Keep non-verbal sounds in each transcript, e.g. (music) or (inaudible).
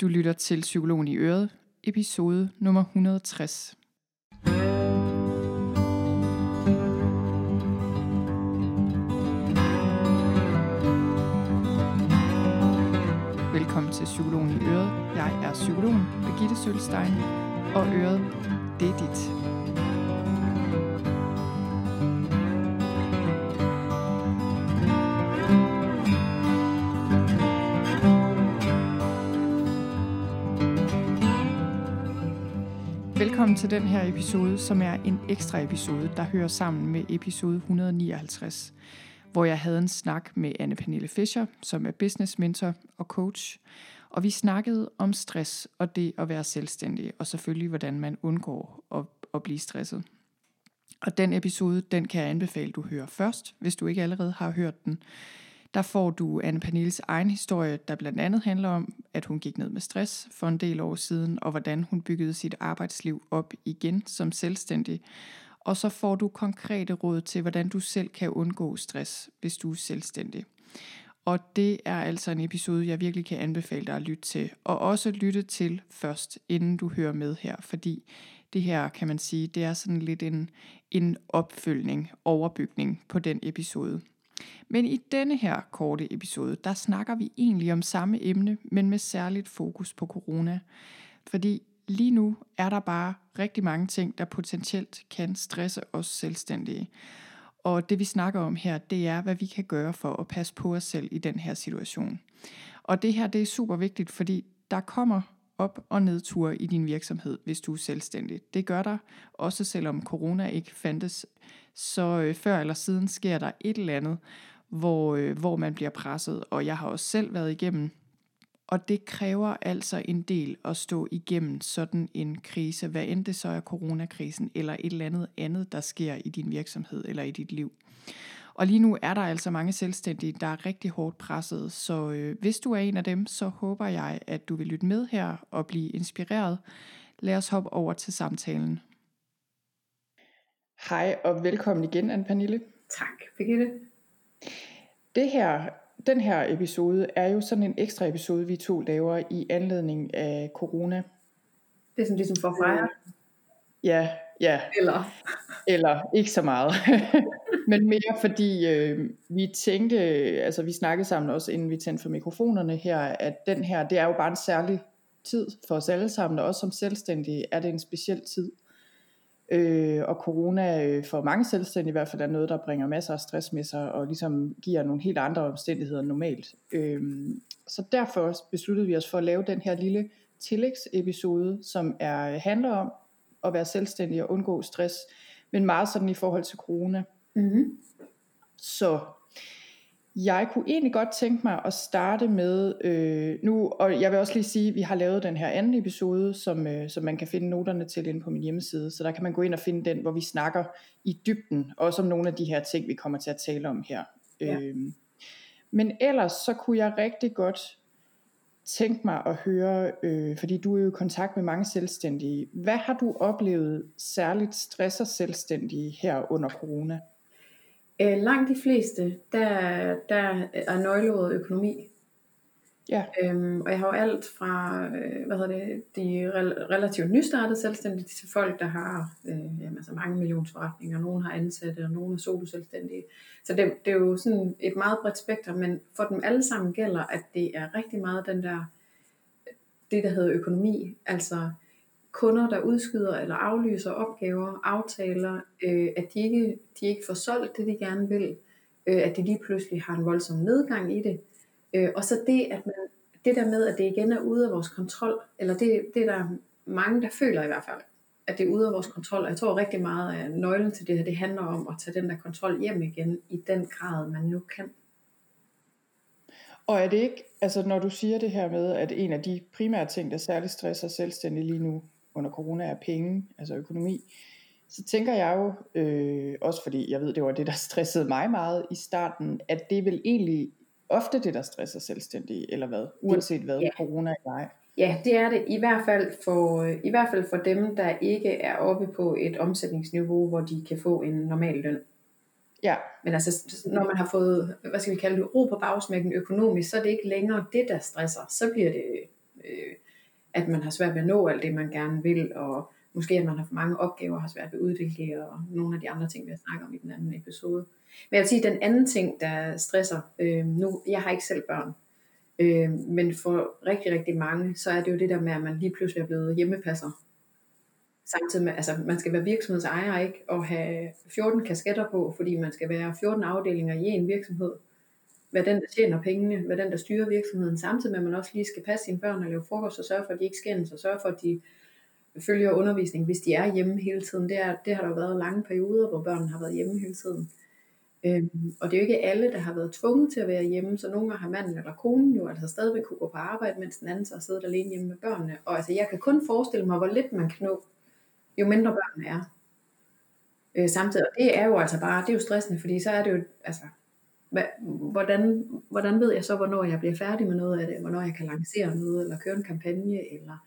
Du lytter til Psykologen i Øret, episode nummer 160. Velkommen til Psykologen i Øret. Jeg er psykologen Birgitte Sølstein, og Øret, det er dit. Velkommen til den her episode, som er en ekstra episode, der hører sammen med episode 159, hvor jeg havde en snak med Anne Pernille Fischer, som er business mentor og coach, og vi snakkede om stress og det at være selvstændig, og selvfølgelig hvordan man undgår at, at blive stresset. Og den episode, den kan jeg anbefale, du hører først, hvis du ikke allerede har hørt den. Der får du Anne Pernilles egen historie, der blandt andet handler om, at hun gik ned med stress for en del år siden, og hvordan hun byggede sit arbejdsliv op igen som selvstændig. Og så får du konkrete råd til, hvordan du selv kan undgå stress, hvis du er selvstændig. Og det er altså en episode, jeg virkelig kan anbefale dig at lytte til. Og også lytte til først, inden du hører med her. Fordi det her, kan man sige, det er sådan lidt en, en opfølgning, overbygning på den episode. Men i denne her korte episode, der snakker vi egentlig om samme emne, men med særligt fokus på corona. Fordi lige nu er der bare rigtig mange ting, der potentielt kan stresse os selvstændige. Og det vi snakker om her, det er, hvad vi kan gøre for at passe på os selv i den her situation. Og det her, det er super vigtigt, fordi der kommer op- og nedture i din virksomhed, hvis du er selvstændig. Det gør der, også selvom corona ikke fandtes. Så øh, før eller siden sker der et eller andet, hvor, øh, hvor man bliver presset. Og jeg har også selv været igennem og det kræver altså en del at stå igennem sådan en krise, hvad end det så er coronakrisen eller et eller andet andet, der sker i din virksomhed eller i dit liv. Og lige nu er der altså mange selvstændige, der er rigtig hårdt presset, så øh, hvis du er en af dem, så håber jeg, at du vil lytte med her og blive inspireret. Lad os hoppe over til samtalen. Hej og velkommen igen, Anne Pernille. Tak, Birgitte. Det her den her episode er jo sådan en ekstra episode, vi to laver i anledning af corona. Det er sådan ligesom for at fejre. Ja, ja. Eller? Eller ikke så meget. (laughs) Men mere fordi øh, vi tænkte, altså vi snakkede sammen også, inden vi tændte for mikrofonerne her, at den her, det er jo bare en særlig tid for os alle sammen, og også som selvstændige er det en speciel tid. Øh, og corona øh, for mange selvstændige i hvert fald er noget, der bringer masser af stress med sig, og ligesom giver nogle helt andre omstændigheder end normalt. Øh, så derfor besluttede vi os for at lave den her lille tillægsepisode, som er, handler om at være selvstændig og undgå stress, men meget sådan i forhold til corona. Mm-hmm. Så jeg kunne egentlig godt tænke mig at starte med øh, nu, og jeg vil også lige sige, at vi har lavet den her anden episode, som, øh, som man kan finde noterne til inde på min hjemmeside, så der kan man gå ind og finde den, hvor vi snakker i dybden, også om nogle af de her ting, vi kommer til at tale om her. Ja. Øh, men ellers så kunne jeg rigtig godt tænke mig at høre, øh, fordi du er jo i kontakt med mange selvstændige, hvad har du oplevet særligt stresser selvstændige her under corona? Øh, langt de fleste, der, der er nøgleordet økonomi. Ja. Øhm, og jeg har jo alt fra øh, hvad hedder det, de relativt nystartede selvstændige til folk, der har øh, jamen, altså mange millionsforretninger. Nogle har ansatte, og nogle er solo selvstændige. Så det, det er jo sådan et meget bredt spektrum, men for dem alle sammen gælder, at det er rigtig meget den der, det der hedder økonomi. Altså kunder, der udskyder eller aflyser opgaver, aftaler, øh, at de ikke, de ikke får solgt det, de gerne vil, øh, at de lige pludselig har en voldsom nedgang i det. Øh, og så det, at man, det der med, at det igen er ude af vores kontrol, eller det, det er der mange, der føler i hvert fald, at det er ude af vores kontrol. Og jeg tror rigtig meget, at nøglen til det her, det handler om at tage den der kontrol hjem igen, i den grad, man nu kan. Og er det ikke, altså når du siger det her med, at en af de primære ting, der særligt stresser selvstændige lige nu, under corona er penge, altså økonomi, så tænker jeg jo, øh, også fordi jeg ved, det var det, der (laughs) stressede mig meget i starten, at det er vel egentlig ofte det, der stresser selvstændige, eller hvad, uanset hvad, ja. corona er ej. Ja, det er det i hvert fald for i hvert fald for dem, der ikke er oppe på et omsætningsniveau, hvor de kan få en normal løn. Ja. Men altså, når man har fået, hvad skal vi kalde det, ro på bagsmækken økonomisk, så er det ikke længere det, der stresser. Så bliver det øh, at man har svært ved at nå alt det, man gerne vil, og måske at man har for mange opgaver og har svært ved at uddelegere, og nogle af de andre ting, vi har snakket om i den anden episode. Men jeg vil sige, at den anden ting, der stresser, øh, nu, jeg har ikke selv børn, øh, men for rigtig, rigtig mange, så er det jo det der med, at man lige pludselig er blevet hjemmepasser. Samtidig med, altså man skal være virksomhedsejer, ikke? Og have 14 kasketter på, fordi man skal være 14 afdelinger i en virksomhed være den, der tjener pengene, være den, der styrer virksomheden, samtidig med, at man også lige skal passe sine børn og lave frokost og sørge for, at de ikke skændes, og sørge for, at de følger undervisning, hvis de er hjemme hele tiden. Det, er, det har der jo været lange perioder, hvor børnene har været hjemme hele tiden. Øhm, og det er jo ikke alle, der har været tvunget til at være hjemme, så nogle gange har manden eller konen jo altså stadigvæk kunne gå på arbejde, mens den anden så har siddet alene hjemme med børnene. Og altså, jeg kan kun forestille mig, hvor lidt man kan nå, jo mindre børnene er. Øh, samtidig, og det er jo altså bare, det er jo stressende, fordi så er det jo, altså, hvad, hvordan, hvordan ved jeg så, hvornår jeg bliver færdig med noget af det, hvornår jeg kan lancere noget, eller køre en kampagne, eller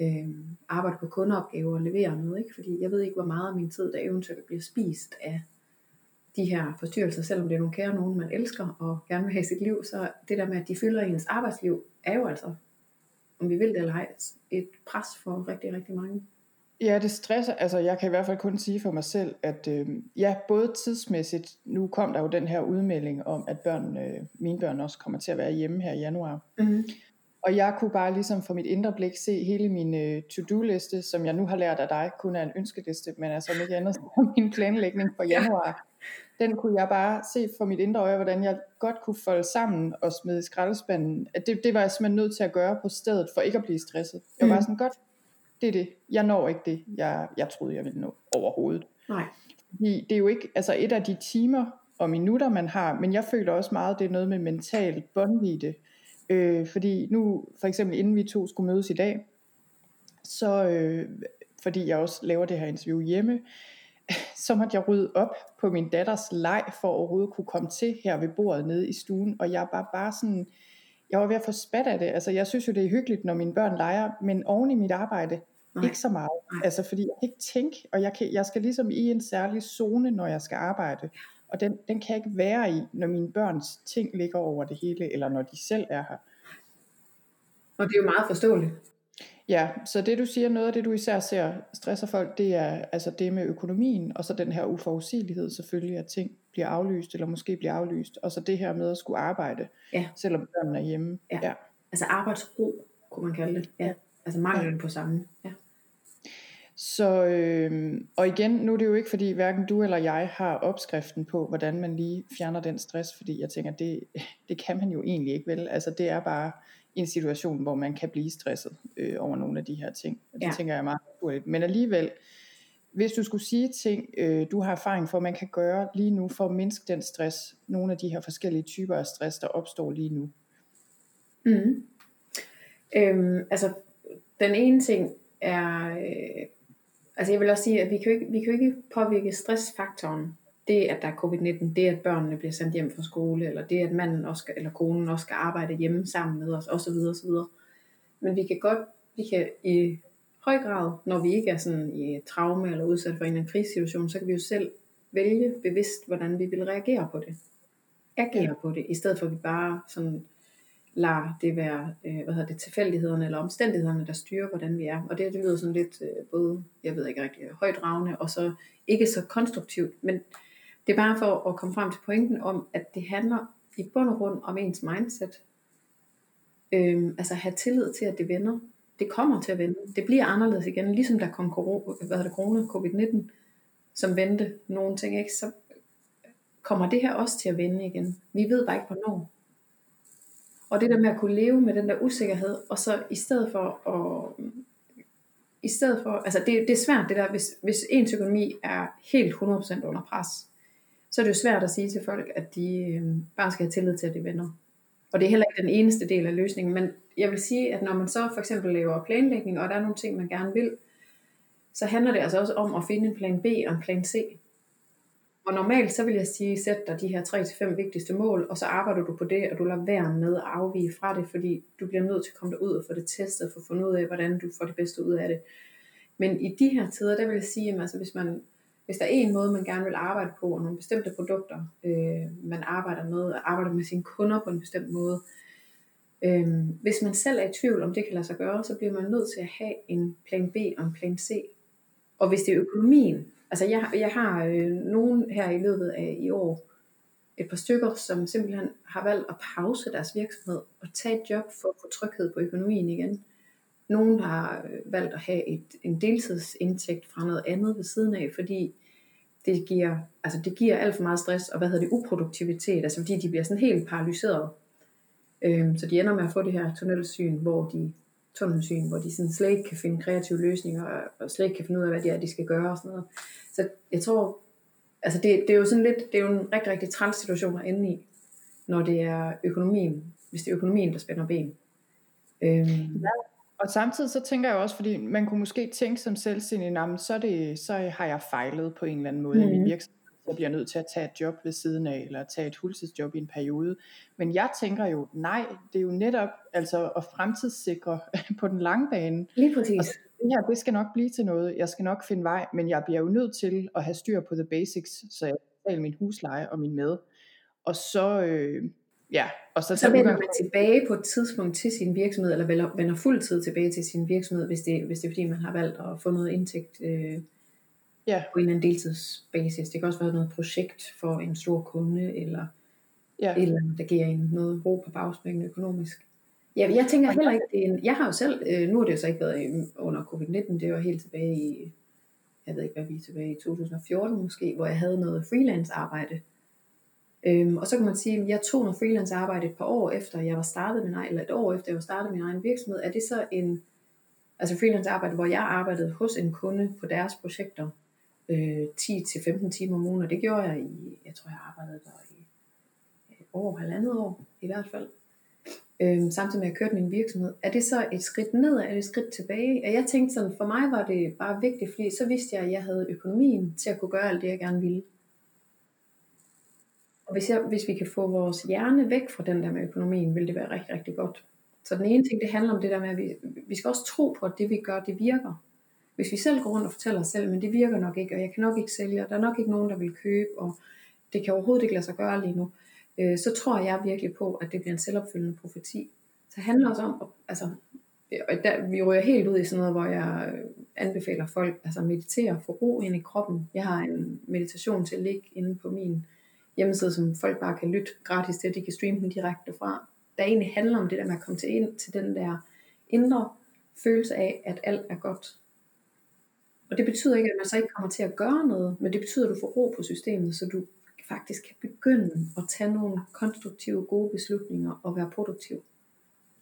øh, arbejde på kundeopgaver og levere noget, ikke? fordi jeg ved ikke, hvor meget af min tid, der eventuelt bliver spist af de her forstyrrelser, selvom det er nogle kære nogen, man elsker og gerne vil have i sit liv, så det der med, at de fylder ens arbejdsliv, er jo altså, om vi vil det eller ej, et pres for rigtig, rigtig mange. Ja, det stresser. Altså, jeg kan i hvert fald kun sige for mig selv, at øh, ja, både tidsmæssigt, nu kom der jo den her udmelding om, at børn, øh, mine børn også kommer til at være hjemme her i januar. Mm-hmm. Og jeg kunne bare ligesom for mit indre blik se hele min øh, to-do-liste, som jeg nu har lært af dig, kun er en ønskeliste, men altså ikke andet som (laughs) min planlægning for januar. Den kunne jeg bare se for mit indre øje, hvordan jeg godt kunne folde sammen og smide i skraldespanden. At det, det var jeg simpelthen nødt til at gøre på stedet, for ikke at blive stresset. Jeg var mm. sådan, godt, det er det. Jeg når ikke det, jeg, jeg troede, jeg ville nå overhovedet. Nej. Fordi det er jo ikke, altså et af de timer og minutter, man har, men jeg føler også meget, det er noget med mental båndvide. Øh, fordi nu, for eksempel inden vi to skulle mødes i dag, så øh, fordi jeg også laver det her interview hjemme, (laughs) så måtte jeg rydde op på min datters leg, for at overhovedet kunne komme til her ved bordet nede i stuen, og jeg var bare sådan, jeg var ved at få spat af det, altså jeg synes jo det er hyggeligt, når mine børn leger, men oven i mit arbejde, Nej. ikke så meget, Nej. altså fordi jeg kan ikke tænke, og jeg, kan, jeg skal ligesom i en særlig zone, når jeg skal arbejde, og den, den kan jeg ikke være i, når mine børns ting ligger over det hele, eller når de selv er her. Og det er jo meget forståeligt. Ja, så det du siger, noget af det du især ser stresser folk, det er altså det med økonomien, og så den her uforudsigelighed selvfølgelig, at ting bliver aflyst, eller måske bliver aflyst, og så det her med at skulle arbejde, ja. selvom børnene er hjemme. Ja. ja. Altså arbejdsro, kunne man kalde det. Ja. Altså manglen ja. på samme. Ja. Så, øh, og igen, nu er det jo ikke fordi hverken du eller jeg har opskriften på, hvordan man lige fjerner den stress, fordi jeg tænker, det, det kan man jo egentlig ikke vel. Altså det er bare en situation, hvor man kan blive stresset øh, over nogle af de her ting. Og det ja. tænker jeg er meget naturligt. Men alligevel, hvis du skulle sige ting, øh, du har erfaring for, man kan gøre lige nu for at mindske den stress, nogle af de her forskellige typer af stress, der opstår lige nu. Mm. Øhm, altså, den ene ting er, øh, altså jeg vil også sige, at vi kan jo ikke, vi kan jo ikke påvirke stressfaktoren det, at der er covid-19, det, at børnene bliver sendt hjem fra skole, eller det, at manden også skal, eller konen også skal arbejde hjemme sammen med os, osv. osv. Men vi kan godt, vi kan i høj grad, når vi ikke er sådan i traume eller udsat for en eller anden krisesituation, så kan vi jo selv vælge bevidst, hvordan vi vil reagere på det. Agere ja. på det, i stedet for at vi bare sådan lader det være, øh, hvad hedder det, tilfældighederne eller omstændighederne, der styrer, hvordan vi er. Og det, det lyder sådan lidt øh, både, jeg ved ikke rigtig, højt og så ikke så konstruktivt, men det er bare for at komme frem til pointen om, at det handler i bund og grund om ens mindset. Øhm, altså have tillid til, at det vender. Det kommer til at vende. Det bliver anderledes igen, ligesom der kom corona, hvad det, corona covid-19, som vendte nogle ting, ikke? så kommer det her også til at vende igen. Vi ved bare ikke, hvornår. Og det der med at kunne leve med den der usikkerhed, og så i stedet for at i stedet for, altså det, det er svært det der, hvis, hvis ens økonomi er helt 100% under pres, så er det jo svært at sige til folk, at de øh, bare skal have tillid til, at de vender. Og det er heller ikke den eneste del af løsningen, men jeg vil sige, at når man så for eksempel laver planlægning, og der er nogle ting, man gerne vil, så handler det altså også om at finde en plan B og en plan C. Og normalt så vil jeg sige, sæt dig de her 3-5 vigtigste mål, og så arbejder du på det, og du lader være med at afvige fra det, fordi du bliver nødt til at komme derud og få det testet, for at finde ud af, hvordan du får det bedste ud af det. Men i de her tider, der vil jeg sige, at altså, hvis man hvis der er en måde, man gerne vil arbejde på, og nogle bestemte produkter, øh, man arbejder med, og arbejder med sine kunder på en bestemt måde, øh, hvis man selv er i tvivl om det kan lade sig gøre, så bliver man nødt til at have en plan B og en plan C. Og hvis det er økonomien, altså jeg, jeg har øh, nogen her i løbet af i år, et par stykker, som simpelthen har valgt at pause deres virksomhed og tage et job for at få tryghed på økonomien igen. Nogen har øh, valgt at have et, en deltidsindtægt fra noget andet ved siden af, fordi det giver, altså det giver alt for meget stress, og hvad hedder det, uproduktivitet, altså fordi de bliver sådan helt paralyseret. Øhm, så de ender med at få det her tunnelsyn, hvor de, tunnelsyn, hvor de sådan slet ikke kan finde kreative løsninger, og, slet ikke kan finde ud af, hvad det er, de skal gøre og sådan noget. Så jeg tror, altså det, det er jo sådan lidt, det er jo en rigtig, rigtig træls situation at ende i, når det er økonomien, hvis det er økonomien, der spænder ben. Øhm. Ja, og samtidig så tænker jeg også, fordi man kunne måske tænke som selvstændig, så, det, så har jeg fejlet på en eller anden måde mm. i min mhm. virksomhed. Jeg bliver nødt til at tage et job ved siden af, eller tage et fuldtidsjob i en periode. Men jeg tænker jo, nej, det er jo netop altså at fremtidssikre (laughs) på den lange bane. Lige præcis. Og det her, det skal nok blive til noget. Jeg skal nok finde vej, men jeg bliver jo nødt til at have styr på the basics, så jeg betaler min husleje og min mad. Og så, øh, ja, og så, så vender man tilbage på et tidspunkt til sin virksomhed, eller vender, vender fuldtid tilbage til sin virksomhed, hvis det, hvis det er fordi, man har valgt at få noget indtægt øh, ja. på en eller anden deltidsbasis. Det kan også være noget projekt for en stor kunde, eller ja. et eller andet, der giver en noget ro på bagsmækken økonomisk. Ja, jeg tænker heller ikke, det er en, jeg har jo selv, øh, nu har det jo så ikke været under covid-19, det var helt tilbage i, jeg ved ikke hvad vi er tilbage i 2014 måske, hvor jeg havde noget freelance arbejde. Øhm, og så kan man sige, at jeg tog noget freelance arbejde et par år efter jeg var startet min egen, eller et år efter jeg var startet min egen virksomhed. Er det så en, altså freelance arbejde, hvor jeg arbejdede hos en kunde på deres projekter øh, 10-15 timer om ugen, og det gjorde jeg i, jeg tror jeg arbejdede der i øh, et år, halvandet år i hvert fald øh, samtidig med at jeg kørte min virksomhed. Er det så et skridt ned, eller et skridt tilbage? Og jeg tænkte sådan, for mig var det bare vigtigt, fordi så vidste jeg, at jeg havde økonomien til at kunne gøre alt det, jeg gerne ville. Og hvis, jeg, hvis vi kan få vores hjerne væk fra den der med økonomien, vil det være rigtig, rigtig godt. Så den ene ting, det handler om det der med, at vi, vi skal også tro på, at det vi gør, det virker. Hvis vi selv går rundt og fortæller os selv, men det virker nok ikke, og jeg kan nok ikke sælge, og der er nok ikke nogen, der vil købe, og det kan overhovedet ikke lade sig gøre lige nu, øh, så tror jeg virkelig på, at det bliver en selvopfyldende profeti. Så det handler også om, altså, øh, og der, vi rører helt ud i sådan noget, hvor jeg øh, anbefaler folk, altså meditere, få ro ind i kroppen. Jeg har en meditation til at ligge inde på min hjemmeside, som folk bare kan lytte gratis til, de kan streame den direkte fra. Der egentlig handler om det der med at komme til, ind, til den der indre følelse af, at alt er godt. Og det betyder ikke, at man så ikke kommer til at gøre noget, men det betyder, at du får ro på systemet, så du faktisk kan begynde at tage nogle konstruktive, gode beslutninger og være produktiv.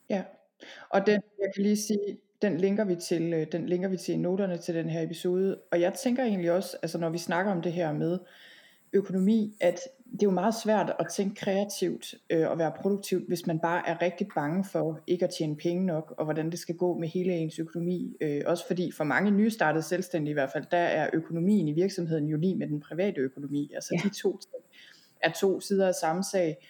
Ja, og den, jeg kan lige sige, den linker vi til, øh, den linker vi til noterne til den her episode. Og jeg tænker egentlig også, altså når vi snakker om det her med økonomi, at det er jo meget svært at tænke kreativt øh, og være produktivt, hvis man bare er rigtig bange for ikke at tjene penge nok, og hvordan det skal gå med hele ens økonomi. Øh, også fordi for mange nystartede selvstændige i hvert fald, der er økonomien i virksomheden jo lige med den private økonomi. Altså ja. de to ting er to sider af samme sag.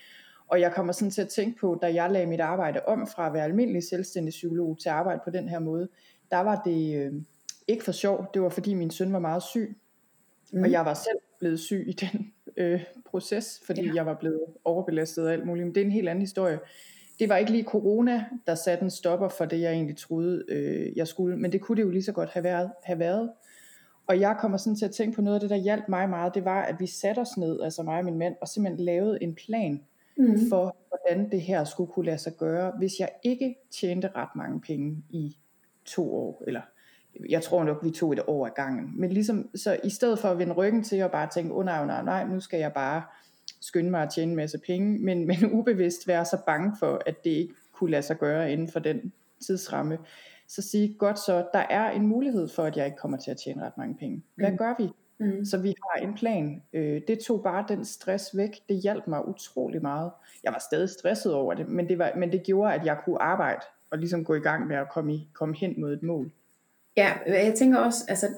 Og jeg kommer sådan til at tænke på, da jeg lagde mit arbejde om fra at være almindelig selvstændig psykolog til at arbejde på den her måde, der var det øh, ikke for sjov, det var fordi min søn var meget syg, mm. og jeg var selv blevet syg i den øh, proces, fordi ja. jeg var blevet overbelastet og alt muligt. Men det er en helt anden historie. Det var ikke lige corona, der satte en stopper for det, jeg egentlig troede, øh, jeg skulle. Men det kunne det jo lige så godt have været. Have været. Og jeg kommer sådan til at tænke på noget af det, der hjalp mig meget, det var, at vi satte os ned, altså mig og min mand, og simpelthen lavede en plan mm. for, hvordan det her skulle kunne lade sig gøre, hvis jeg ikke tjente ret mange penge i to år, eller jeg tror nok, vi tog et år ad gangen. Men ligesom, så i stedet for at vende ryggen til og bare tænke, oh nej, nej, nej, nu skal jeg bare skynde mig at tjene en masse penge, men, (laughs) men ubevidst være så bange for, at det ikke kunne lade sig gøre inden for den tidsramme, så sige, godt så, der er en mulighed for, at jeg ikke kommer til at tjene ret mange penge. Hvad mm. gør vi? Mm. Så vi har en plan. Øh, det tog bare den stress væk. Det hjalp mig utrolig meget. Jeg var stadig stresset over det, men det, var, men det gjorde, at jeg kunne arbejde og ligesom gå i gang med at komme, i, komme hen mod et mål. Ja, jeg tænker også, altså,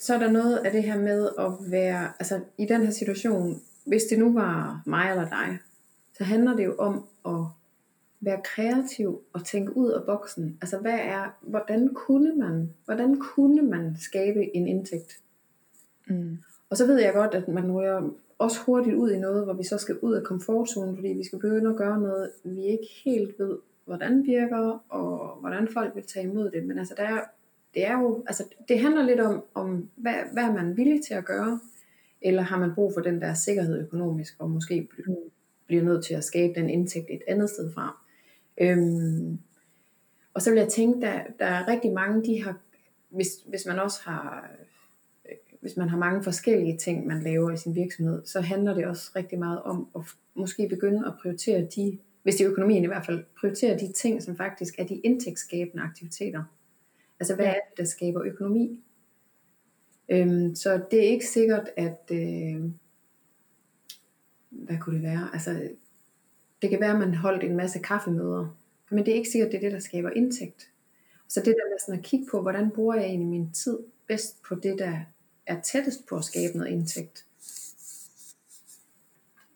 så er der noget af det her med at være, altså i den her situation, hvis det nu var mig eller dig, så handler det jo om at være kreativ og tænke ud af boksen. Altså hvad er, hvordan kunne man, hvordan kunne man skabe en indtægt? Mm. Og så ved jeg godt, at man rører også hurtigt ud i noget, hvor vi så skal ud af komfortzonen, fordi vi skal begynde at gøre noget, vi ikke helt ved, hvordan virker, og hvordan folk vil tage imod det. Men altså, der er, det er jo, altså, det handler lidt om, om hvad, hvad er man villig til at gøre, eller har man brug for den der sikkerhed økonomisk, og måske bliver nødt til at skabe den indtægt et andet sted fra. Øhm, og så vil jeg tænke, der, der er rigtig mange, de har, hvis, hvis man også har, hvis man har mange forskellige ting, man laver i sin virksomhed, så handler det også rigtig meget om at måske begynde at prioritere de, hvis det er økonomien i hvert fald, prioritere de ting, som faktisk er de indtægtsskabende aktiviteter. Altså hvad er det, der skaber økonomi? Øhm, så det er ikke sikkert, at, øh, hvad kunne det være? Altså, det kan være, at man holdt en masse kaffemøder, men det er ikke sikkert, at det er det, der skaber indtægt. Så det der med sådan at kigge på, hvordan bruger jeg egentlig min tid bedst på det, der er tættest på at skabe noget indtægt.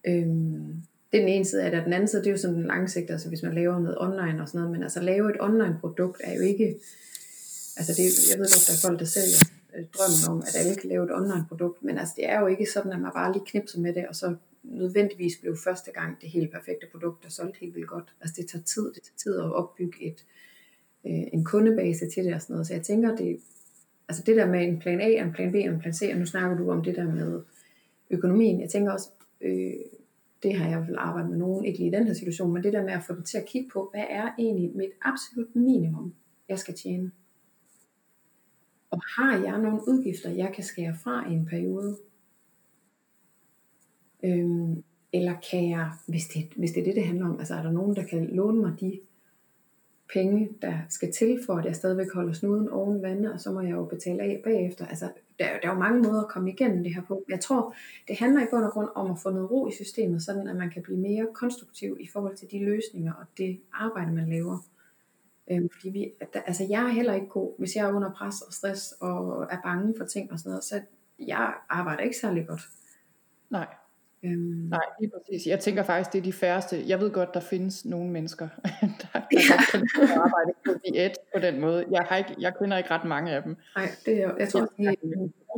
Øhm, det er den ene side af det, og den anden side, det er jo sådan den langsigtede, altså hvis man laver noget online og sådan noget, men altså lave et online produkt er jo ikke, altså det, jeg ved godt, der er folk, der sælger øh, drømmen om, at alle kan lave et online produkt, men altså det er jo ikke sådan, at man bare lige knipser med det, og så nødvendigvis blev første gang det helt perfekte produkt, der solgte helt vildt godt. Altså det tager tid, det tager tid at opbygge et, øh, en kundebase til det og sådan noget, så jeg tænker, det, altså det der med en plan A, en plan B og en plan C, og nu snakker du om det der med økonomien, jeg tænker også, øh, det har jeg vel arbejdet med nogen, ikke lige i den her situation, men det der med at få dem til at kigge på, hvad er egentlig mit absolut minimum, jeg skal tjene? Og har jeg nogle udgifter, jeg kan skære fra i en periode? Øhm, eller kan jeg, hvis det, hvis det er det, det handler om, altså er der nogen, der kan låne mig de penge, der skal til, for at jeg stadigvæk holder snuden oven vandet, og så må jeg jo betale af bagefter. Altså, der, der er jo mange måder at komme igennem det her på. Jeg tror, det handler i bund og grund om at få noget ro i systemet, sådan at man kan blive mere konstruktiv i forhold til de løsninger og det arbejde, man laver. Øhm, fordi vi, der, altså jeg er heller ikke god, hvis jeg er under pres og stress og er bange for ting og sådan noget, så jeg arbejder ikke særlig godt. Nej. Øhm. Nej, lige præcis. Jeg tænker faktisk, det er de færreste. Jeg ved godt, der findes nogle mennesker, (laughs) der, der ja. kan arbejde på diæt på den måde. Jeg, har ikke, jeg kender ikke ret mange af dem. Nej, det er, jeg tror, det er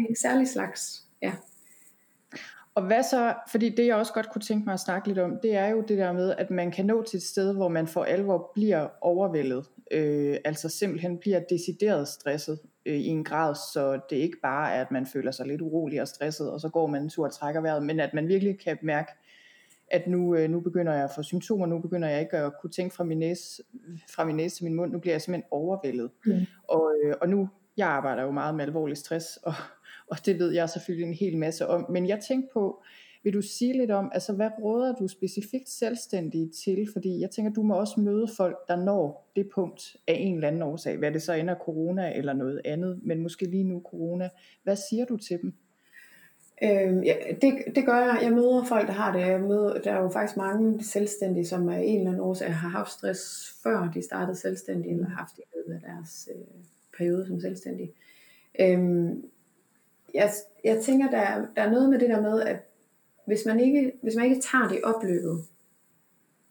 en særlig slags. Ja. Og hvad så, fordi det jeg også godt kunne tænke mig at snakke lidt om, det er jo det der med, at man kan nå til et sted, hvor man for alvor bliver overvældet. Øh, altså simpelthen bliver decideret stresset øh, i en grad, så det ikke bare er, at man føler sig lidt urolig og stresset, og så går man en tur og trækker vejret, men at man virkelig kan mærke, at nu, øh, nu begynder jeg at få symptomer, nu begynder jeg ikke at kunne tænke fra min næse, fra min næse til min mund, nu bliver jeg simpelthen overvældet. Mm. Og, øh, og nu, jeg arbejder jo meget med alvorlig stress, og, og det ved jeg selvfølgelig en hel masse om, men jeg tænkte på, vil du sige lidt om, altså hvad råder du specifikt selvstændige til? Fordi jeg tænker, du må også møde folk, der når det punkt af en eller anden årsag, hvad det så ender corona eller noget andet, men måske lige nu corona. Hvad siger du til dem? Øhm, ja, det, det gør jeg. Jeg møder folk, der har det. Jeg møder, der er jo faktisk mange selvstændige, som af en eller anden årsag har haft stress, før de startede selvstændige, eller haft det i løbet af deres øh, periode som selvstændige. Øhm, jeg, jeg tænker, der, der er noget med det der med, at hvis man ikke, hvis man ikke tager det opløbet,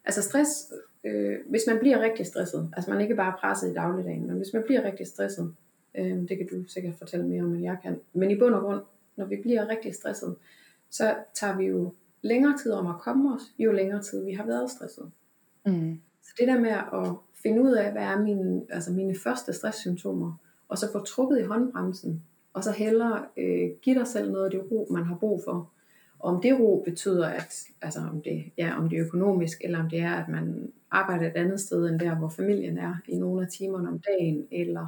altså stress, øh, hvis man bliver rigtig stresset, altså man ikke bare er presset i dagligdagen, men hvis man bliver rigtig stresset, øh, det kan du sikkert fortælle mere om, end jeg kan, men i bund og grund, når vi bliver rigtig stresset, så tager vi jo længere tid om at komme os, jo længere tid vi har været stresset. Mm. Så det der med at finde ud af, hvad er mine, altså mine første stresssymptomer, og så få trukket i håndbremsen, og så hellere øh, give dig selv noget af det ro, man har brug for, om det ro betyder, at, altså om det, ja, om det er økonomisk, eller om det er, at man arbejder et andet sted, end der, hvor familien er, i nogle af timerne om dagen, eller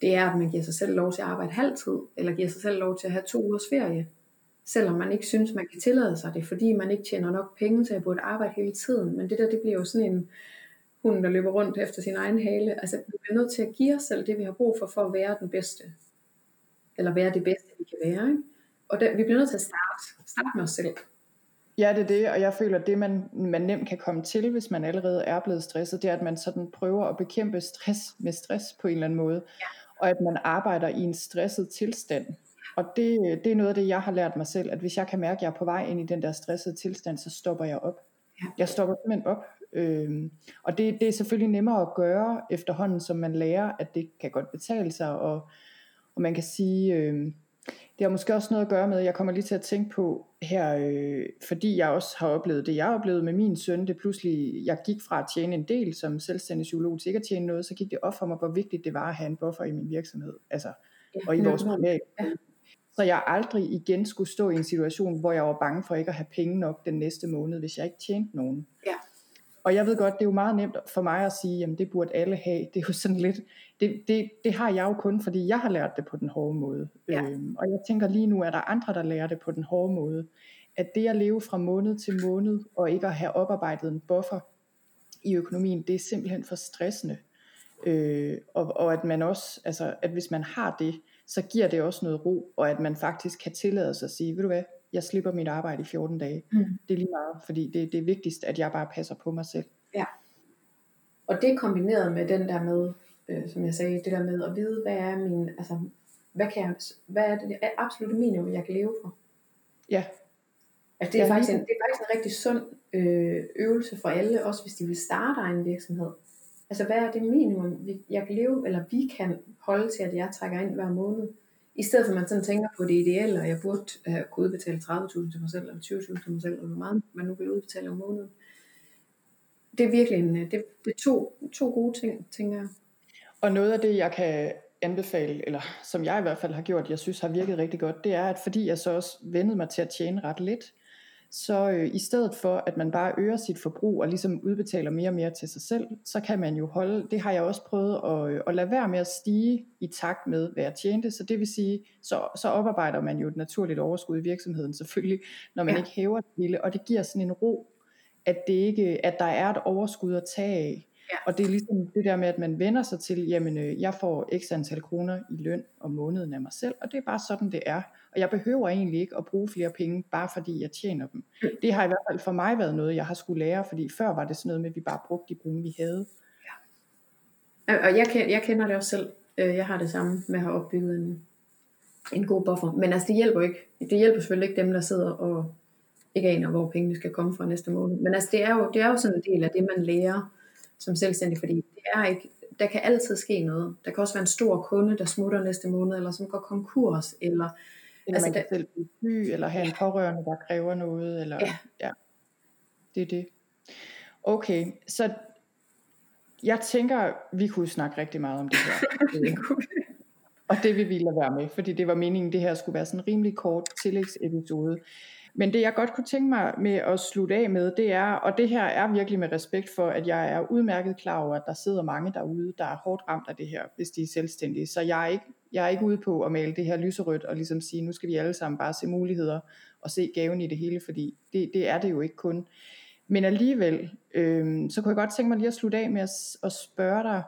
det er, at man giver sig selv lov til at arbejde halvtid, eller giver sig selv lov til at have to ugers ferie, selvom man ikke synes, man kan tillade sig det, fordi man ikke tjener nok penge til at burde arbejde hele tiden. Men det der, det bliver jo sådan en hund, der løber rundt efter sin egen hale. Altså, vi bliver nødt til at give os selv det, vi har brug for, for at være den bedste. Eller være det bedste, vi kan være. Ikke? Og der, vi bliver nødt til at starte, starte med os selv. Ja, det er det, og jeg føler, at det, man, man nemt kan komme til, hvis man allerede er blevet stresset, det er, at man sådan prøver at bekæmpe stress med stress på en eller anden måde, ja. og at man arbejder i en stresset tilstand. Og det, det er noget af det, jeg har lært mig selv, at hvis jeg kan mærke, at jeg er på vej ind i den der stressede tilstand, så stopper jeg op. Ja. Jeg stopper simpelthen op. Øhm, og det, det er selvfølgelig nemmere at gøre efterhånden, som man lærer, at det kan godt betale sig, og, og man kan sige... Øhm, Det har måske også noget at gøre med, jeg kommer lige til at tænke på her, øh, fordi jeg også har oplevet det, jeg har oplevet med min søn, det pludselig, jeg gik fra at tjene en del som selvstændig psykolog til ikke at tjene noget, så gik det op for mig, hvor vigtigt det var at have en buffer i min virksomhed, altså, ja, og i vores privat. Ja. Så jeg aldrig igen skulle stå i en situation, hvor jeg var bange for ikke at have penge nok den næste måned, hvis jeg ikke tjente nogen. Ja. Og jeg ved godt, det er jo meget nemt for mig at sige, jamen det burde alle have. Det er jo sådan lidt, det, det, det har jeg jo kun, fordi jeg har lært det på den hårde måde. Ja. Øhm, og jeg tænker lige nu, er der andre, der lærer det på den hårde måde. At det at leve fra måned til måned, og ikke at have oparbejdet en buffer i økonomien, det er simpelthen for stressende. Øh, og, og at man også, altså at hvis man har det, så giver det også noget ro, og at man faktisk kan tillade sig at sige, ved du hvad, jeg slipper mit arbejde i 14 dage. Mm. Det er lige meget, fordi det, det er vigtigst, at jeg bare passer på mig selv. Ja. Og det kombineret med den der med, øh, som jeg sagde, det der med at vide, hvad er min, altså, hvad, kan jeg, hvad er det, det er absolut minimum, jeg kan leve for. Ja. Altså det er, ja, faktisk en, det er faktisk en rigtig sund øh, øvelse for alle, også hvis de vil starte egen virksomhed. Altså hvad er det minimum, jeg kan leve, eller vi kan holde til, at jeg trækker ind hver måned. I stedet for at man sådan tænker på det ideelle, og jeg burde have kunne udbetale 30.000 til mig selv, eller 20.000 til mig selv, eller hvor meget man nu vil udbetale om måneden. Det er virkelig en, øh, det, det er to, to gode ting, tænker jeg. Og noget af det, jeg kan anbefale, eller som jeg i hvert fald har gjort, jeg synes har virket rigtig godt, det er, at fordi jeg så også vendede mig til at tjene ret lidt, så øh, i stedet for at man bare øger sit forbrug og ligesom udbetaler mere og mere til sig selv, så kan man jo holde, det har jeg også prøvet at, øh, at lade være med at stige i takt med, hvad jeg tjente, så det vil sige, så, så oparbejder man jo et naturligt overskud i virksomheden selvfølgelig, når man ja. ikke hæver det hele, og det giver sådan en ro, at, det ikke, at der er et overskud at tage af, Ja. Og det er ligesom det der med, at man vender sig til, jamen øh, jeg får x antal kroner i løn om måneden af mig selv, og det er bare sådan det er. Og jeg behøver egentlig ikke at bruge flere penge, bare fordi jeg tjener dem. Mm. Det har i hvert fald for mig været noget, jeg har skulle lære, fordi før var det sådan noget med, at vi bare brugte de penge, vi havde. Ja. Og jeg, jeg kender det også selv. Øh, jeg har det samme med at have opbygget en, en god buffer. Men altså det hjælper ikke. Det hjælper selvfølgelig ikke dem, der sidder og ikke aner, hvor pengene skal komme fra næste måned. Men altså det er jo, det er jo sådan en del af det, man lærer som selvstændig, fordi det er ikke, der kan altid ske noget. Der kan også være en stor kunde, der smutter næste måned, eller som går konkurs, eller eller altså, man kan der, selv blive syg, eller have en pårørende, der kræver noget. Eller, ja. ja. Det er det. Okay, så jeg tænker, vi kunne snakke rigtig meget om det her. (laughs) og det vil vi lade være med, fordi det var meningen, det her skulle være sådan en rimelig kort tillægsepisode. Men det jeg godt kunne tænke mig med at slutte af med, det er, og det her er virkelig med respekt for, at jeg er udmærket klar over, at der sidder mange derude, der er hårdt ramt af det her, hvis de er selvstændige. Så jeg er ikke, jeg er ikke ude på at male det her lyserødt og ligesom sige, nu skal vi alle sammen bare se muligheder og se gaven i det hele, fordi det, det er det jo ikke kun. Men alligevel, øh, så kunne jeg godt tænke mig lige at slutte af med at, at spørge dig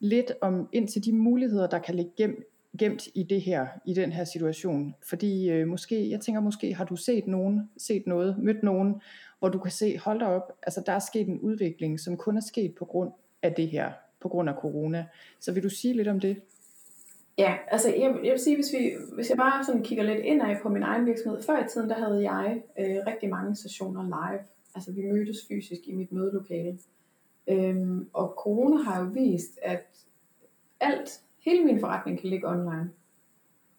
lidt om ind til de muligheder, der kan ligge gemt gemt i det her, i den her situation. Fordi øh, måske, jeg tænker måske, har du set nogen, set noget, mødt nogen, hvor du kan se, hold da op, altså der er sket en udvikling, som kun er sket på grund af det her, på grund af corona. Så vil du sige lidt om det? Ja, altså jeg, jeg vil sige, hvis, vi, hvis jeg bare sådan kigger lidt indad på min egen virksomhed, før i tiden, der havde jeg øh, rigtig mange sessioner live. Altså vi mødtes fysisk i mit mødelokale. Øhm, og corona har jo vist, at alt hele min forretning kan ligge online.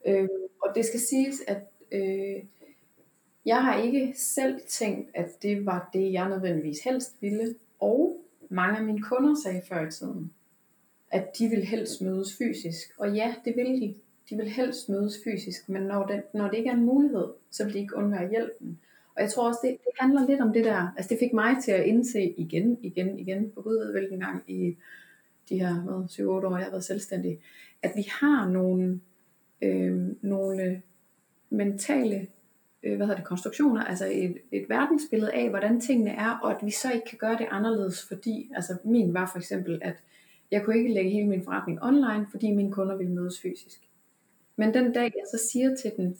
Øh, og det skal siges, at øh, jeg har ikke selv tænkt, at det var det, jeg nødvendigvis helst ville. Og mange af mine kunder sagde før i tiden, at de vil helst mødes fysisk. Og ja, det vil de. De vil helst mødes fysisk, men når det, når det ikke er en mulighed, så vil de ikke undvære hjælpen. Og jeg tror også, det, det handler lidt om det der, altså det fik mig til at indse igen, igen, igen, på gud ved hvilken gang i de her 7-8 år, jeg har været selvstændig, at vi har nogle, øh, nogle mentale øh, hvad hedder det, konstruktioner, altså et, et verdensbillede af, hvordan tingene er, og at vi så ikke kan gøre det anderledes, fordi, altså min var for eksempel, at jeg kunne ikke lægge hele min forretning online, fordi mine kunder ville mødes fysisk. Men den dag, jeg så siger til den,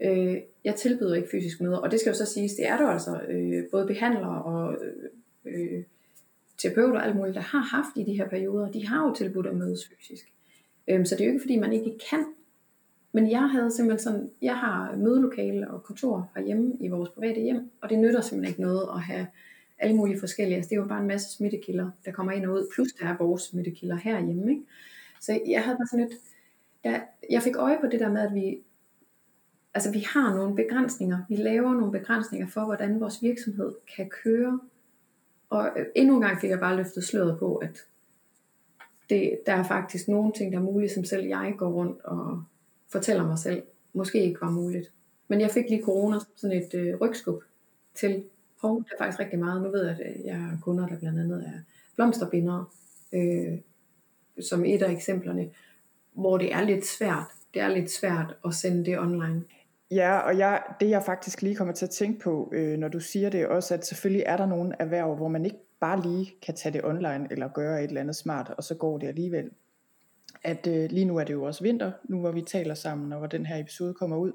øh, jeg tilbyder ikke fysisk møder, og det skal jo så siges, det er der altså øh, både behandlere og øh, øh terapeuter og alt muligt, der har haft i de her perioder, de har jo tilbudt at mødes fysisk. Øhm, så det er jo ikke fordi, man ikke kan. Men jeg havde simpelthen sådan, jeg har mødelokale og kontor herhjemme i vores private hjem, og det nytter simpelthen ikke noget at have alle mulige forskellige. Altså, det er jo bare en masse smittekilder, der kommer ind og ud, plus der er vores smittekilder herhjemme. Ikke? Så jeg havde bare sådan lidt, der, jeg fik øje på det der med, at vi altså vi har nogle begrænsninger. Vi laver nogle begrænsninger for, hvordan vores virksomhed kan køre. Og øh, endnu en gang fik jeg bare løftet sløret på, at det, der er faktisk nogle ting, der er mulige, som selv jeg går rundt og fortæller mig selv, måske ikke var muligt. Men jeg fik lige corona sådan et øh, rygskub til, hov, det er faktisk rigtig meget. Nu ved jeg, at øh, jeg har kunder, der blandt andet er blomsterbindere, øh, som et af eksemplerne, hvor det er lidt svært. Det er lidt svært at sende det online. Ja, og jeg, det jeg faktisk lige kommer til at tænke på, øh, når du siger det også, at selvfølgelig er der nogle erhverv, hvor man ikke bare lige kan tage det online eller gøre et eller andet smart, og så går det alligevel. At øh, lige nu er det jo også vinter, nu hvor vi taler sammen, og hvor den her episode kommer ud.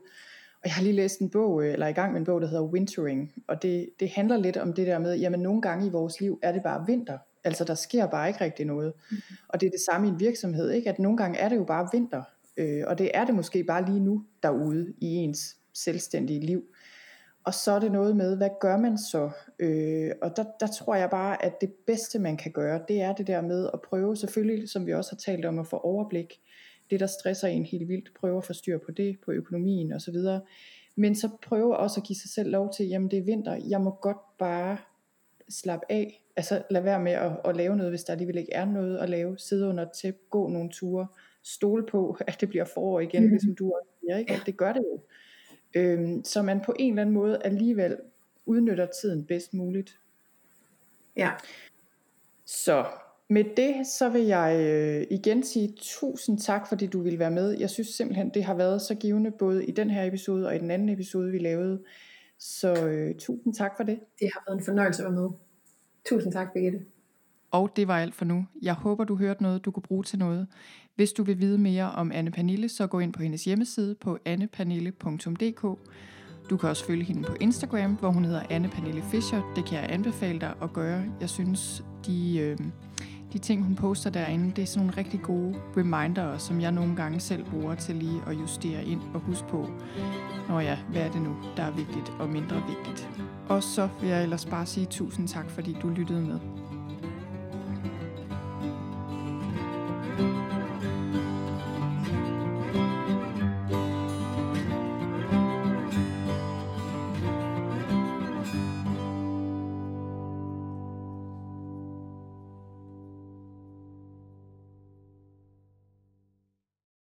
Og jeg har lige læst en bog, øh, eller i gang med en bog, der hedder Wintering, og det, det handler lidt om det der med, jamen nogle gange i vores liv er det bare vinter, altså der sker bare ikke rigtig noget. Mm. Og det er det samme i en virksomhed, ikke? at nogle gange er det jo bare vinter, øh, og det er det måske bare lige nu derude i ens selvstændige liv. Og så er det noget med, hvad gør man så? Øh, og der, der tror jeg bare, at det bedste man kan gøre, det er det der med at prøve, selvfølgelig som vi også har talt om, at få overblik. Det der stresser en helt vildt, prøve at få styr på det, på økonomien osv. Men så prøve også at give sig selv lov til, jamen det er vinter, jeg må godt bare slappe af. Altså lad være med at, at lave noget, hvis der alligevel ikke er noget at lave. Sidde under et tæppe, gå nogle ture, stole på, (laughs) at det bliver forår igen, mm. ligesom du også siger, ikke? at det gør det jo. Øhm, så man på en eller anden måde alligevel udnytter tiden bedst muligt. Ja. Så med det, så vil jeg øh, igen sige tusind tak, fordi du vil være med. Jeg synes simpelthen, det har været så givende, både i den her episode og i den anden episode, vi lavede. Så øh, tusind tak for det. Det har været en fornøjelse at være med. Tusind tak, Birgitte. Og det var alt for nu. Jeg håber, du hørte noget, du kunne bruge til noget. Hvis du vil vide mere om Anne Pernille, så gå ind på hendes hjemmeside på annepernille.dk. Du kan også følge hende på Instagram, hvor hun hedder Anne Pernille Fischer. Det kan jeg anbefale dig at gøre. Jeg synes, de, øh, de ting, hun poster derinde, det er sådan nogle rigtig gode reminder, som jeg nogle gange selv bruger til lige at justere ind og huske på, når ja, hvad er det nu, der er vigtigt og mindre vigtigt. Og så vil jeg ellers bare sige tusind tak, fordi du lyttede med.